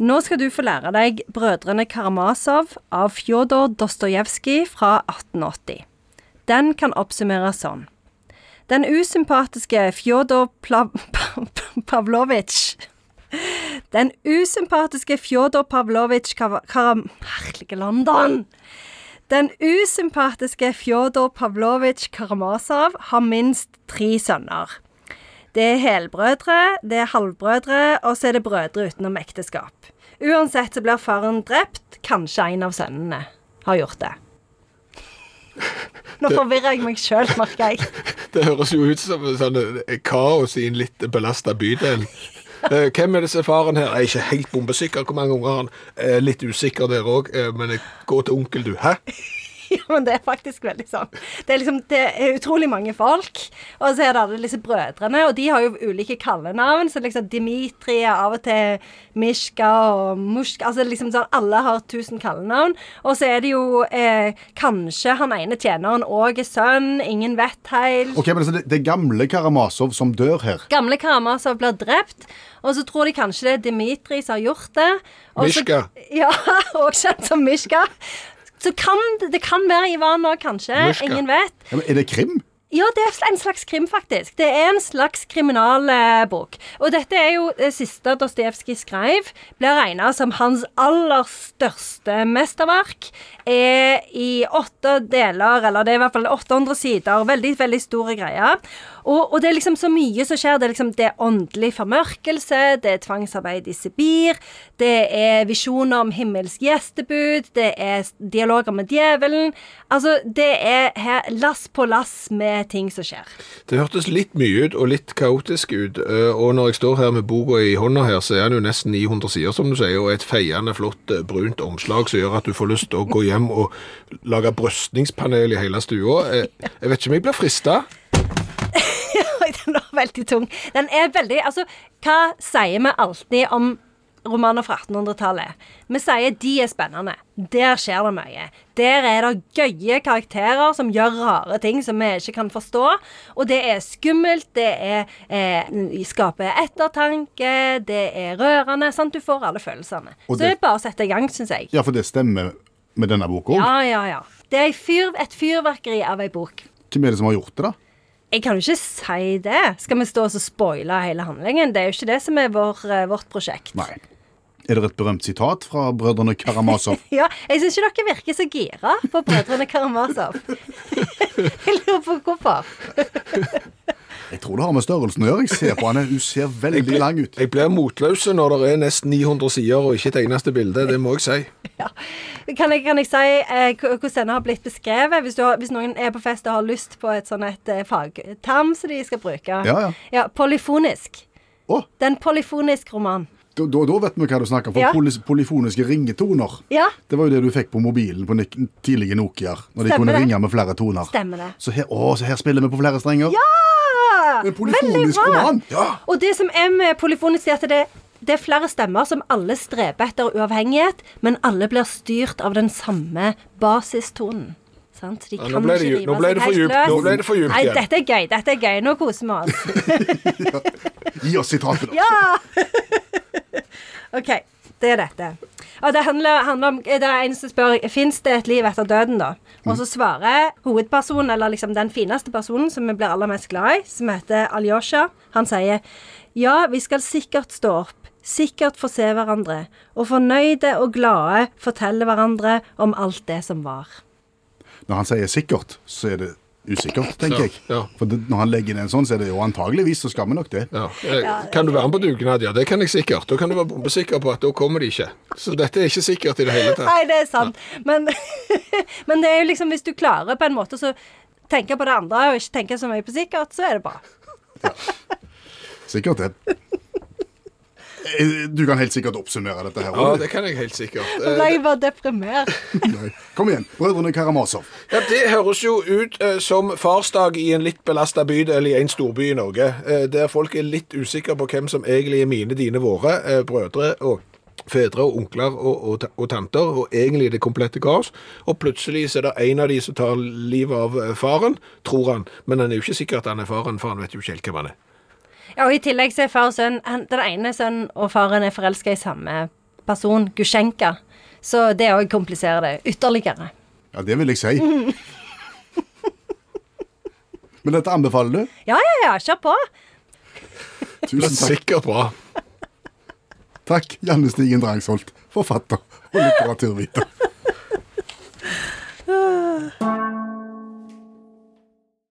Nå skal du få lære deg Brødrene Karamazov av Fjodor Dostojevskij fra 1880. Den kan oppsummeres sånn. Den usympatiske Fjodor Pla Pavlovitsj Den usympatiske Fjodor Pavlovitsj Karam... Herlige London! Den usympatiske Fjodor Pavlovitsj Karamazov har minst tre sønner. Det er helbrødre, det er halvbrødre, og så er det brødre utenom ekteskap. Uansett så blir faren drept, kanskje en av sønnene har gjort det. Nå forvirrer jeg meg sjøl, merker jeg. Det høres jo ut som sånn eh, kaos i en litt belasta bydel. Eh, Hvem er disse faren her? Jeg er ikke helt bombesikker hvor mange unger han er. Litt usikker der òg, men gå til onkel, du. Hæ? Ja, men det er faktisk veldig sånn. Det er liksom, det er utrolig mange folk, og så er det alle disse brødrene, og de har jo ulike kallenavn, så liksom Dimitri er av og til Mishka og Mushka, altså liksom sånn, alle har tusen kallenavn, og så er det jo eh, kanskje han ene tjeneren òg er sønn, ingen vet helt. Ok, men altså, det, det er gamle Karamasov som dør her. Gamle Karamasov blir drept, og så tror de kanskje det er Dimitri som har gjort det. Mishka. Ja, også kjent som Mishka. Så kan det, kan være Ivan òg, kanskje. Norska. Ingen vet. Ja, men er det krim? Ja, det er en slags krim, faktisk. Det er en slags kriminalbok. Og dette er jo det siste Dostojevskij skrev. Blir regna som hans aller største mesterverk. Er i åtte deler, eller det er i hvert fall 800 sider. Veldig, veldig store greier. Og, og det er liksom så mye som skjer. Det er liksom det er åndelig formørkelse, det er tvangsarbeid i Sibir, det er visjoner om himmelsk gjestebud, det er dialoger med djevelen. Altså, det er her lass på lass med ting som skjer. Det hørtes litt mye ut, og litt kaotisk ut. eh, Og når jeg står her med boka i hånda her, så er den jo nesten 900 sider, som du sier, og et feiende flott eh, brunt omslag som gjør at du får lyst til å gå hjem og lage brøstningspanel i hele stua. Jeg, Jeg vet ikke om jeg blir frista. Den var veldig tung. Den er veldig Altså, hva sier vi alltid om romaner fra 1800-tallet? Vi sier de er spennende. Der skjer det mye. Der er det gøye karakterer som gjør rare ting som vi ikke kan forstå. Og det er skummelt, det er eh, skaper ettertanke, det er rørende. Sant? Du får alle følelsene. Og Så det det- er bare å sette i gang, syns jeg. Ja, for det stemmer med denne boka òg. Ja, ja, ja. Det er fyr, et fyrverkeri av ei bok. Hvem er det som har gjort det, da? Jeg kan jo ikke si det. Skal vi stå og spoile hele handlingen? Det er jo ikke det som er vår, eh, vårt prosjekt. Nei. Er det et berømt sitat fra brødrene Karamazov? Ja, jeg syns ikke dere virker så gira på Brødrene Karamazov. jeg lurer på hvorfor. Jeg tror det har med størrelsen å gjøre. Jeg ser på henne, Hun ser veldig lang ut. Jeg blir motløs når det er nesten 900 sider og ikke et eneste bilde, det må jeg si. Ja. Kan, jeg, kan jeg si eh, hvordan denne har blitt beskrevet? Hvis, du har, hvis noen er på fest og har lyst på et sånn et eh, fagterm som de skal bruke. Ja, ja. Polyfonisk. Oh. Det er en polyfonisk roman. Da, da da vet vi hva du snakker om. For Ja. poly, polyfoniske ringetoner. Ja, Det var jo det du fikk på mobilen på tidlige Nokiaer. Når de kunne det. ringe med flere toner. stemmer det. Så her, å, så her spiller vi på flere strenger. Ja! En polyfonisk roman. Ja. Og det som er med polyfonisk, er at det, det er flere stemmer som alle streber etter uavhengighet, men alle blir styrt av den samme basistonen. Sant? De Ja, nå ble det ikke nå ble det for djupt. djupt Nei, dette er gøy. Dette er gøy. Nå koser vi oss. Gi oss sitatet, da. Ja! OK. Det er dette. Og det handler, handler om Det er en som spør Fins det et liv etter døden, da. Og så svarer hovedpersonen, eller liksom den fineste personen som vi blir aller mest glad i, som heter Alyosha, han sier Ja, vi skal sikkert stå opp, sikkert få se hverandre, og fornøyde og glade fortelle hverandre om alt det som var. Når han sier sikkert, så er det usikkert, tenker Ja, jeg. ja. For det, når han legger inn en sånn, så er det jo antageligvis, så skal vi nok det. Ja. Eh, Kan du være med på dugnad? Ja, det kan jeg sikkert. Da kan du være bombesikker på at da kommer de ikke. Så dette er ikke sikkert i det hele tatt. Nei, det er sant. Men, men det er jo liksom hvis du klarer på en måte så tenke på det andre og ikke tenke så mye på sikkert, så er det bra. Sikkert det. Eh, Du kan helt sikkert oppsummere dette her. Ja, det kan jeg helt sikkert. Nå ble jeg bare deprimert. Nei. Kom igjen. Brødrene Karamazov. Ja, Det høres jo ut eh, som farsdag i en litt belasta bydel i en storby i Norge, eh, der folk er litt usikre på hvem som egentlig er mine, dine, våre, eh, brødre og fedre og onkler og, og, og tanter, og egentlig det komplette kaos. Og plutselig så er det en av de som tar livet av eh, faren, tror han, men han er jo ikke sikker at han er faren, for han vet jo ikke helt hvem han er. Ja, og I tillegg så er far og sønn Den ene sønnen og faren er forelska i samme person, Gusjenka. Så det òg kompliserer det ytterligere. Ja, det vil jeg si. Men dette anbefaler du? Ja, ja, ja. Kjør på. Tusen takk. Sikkert bra. Takk, Janne Stigen Drangsholt, forfatter og litteraturviter.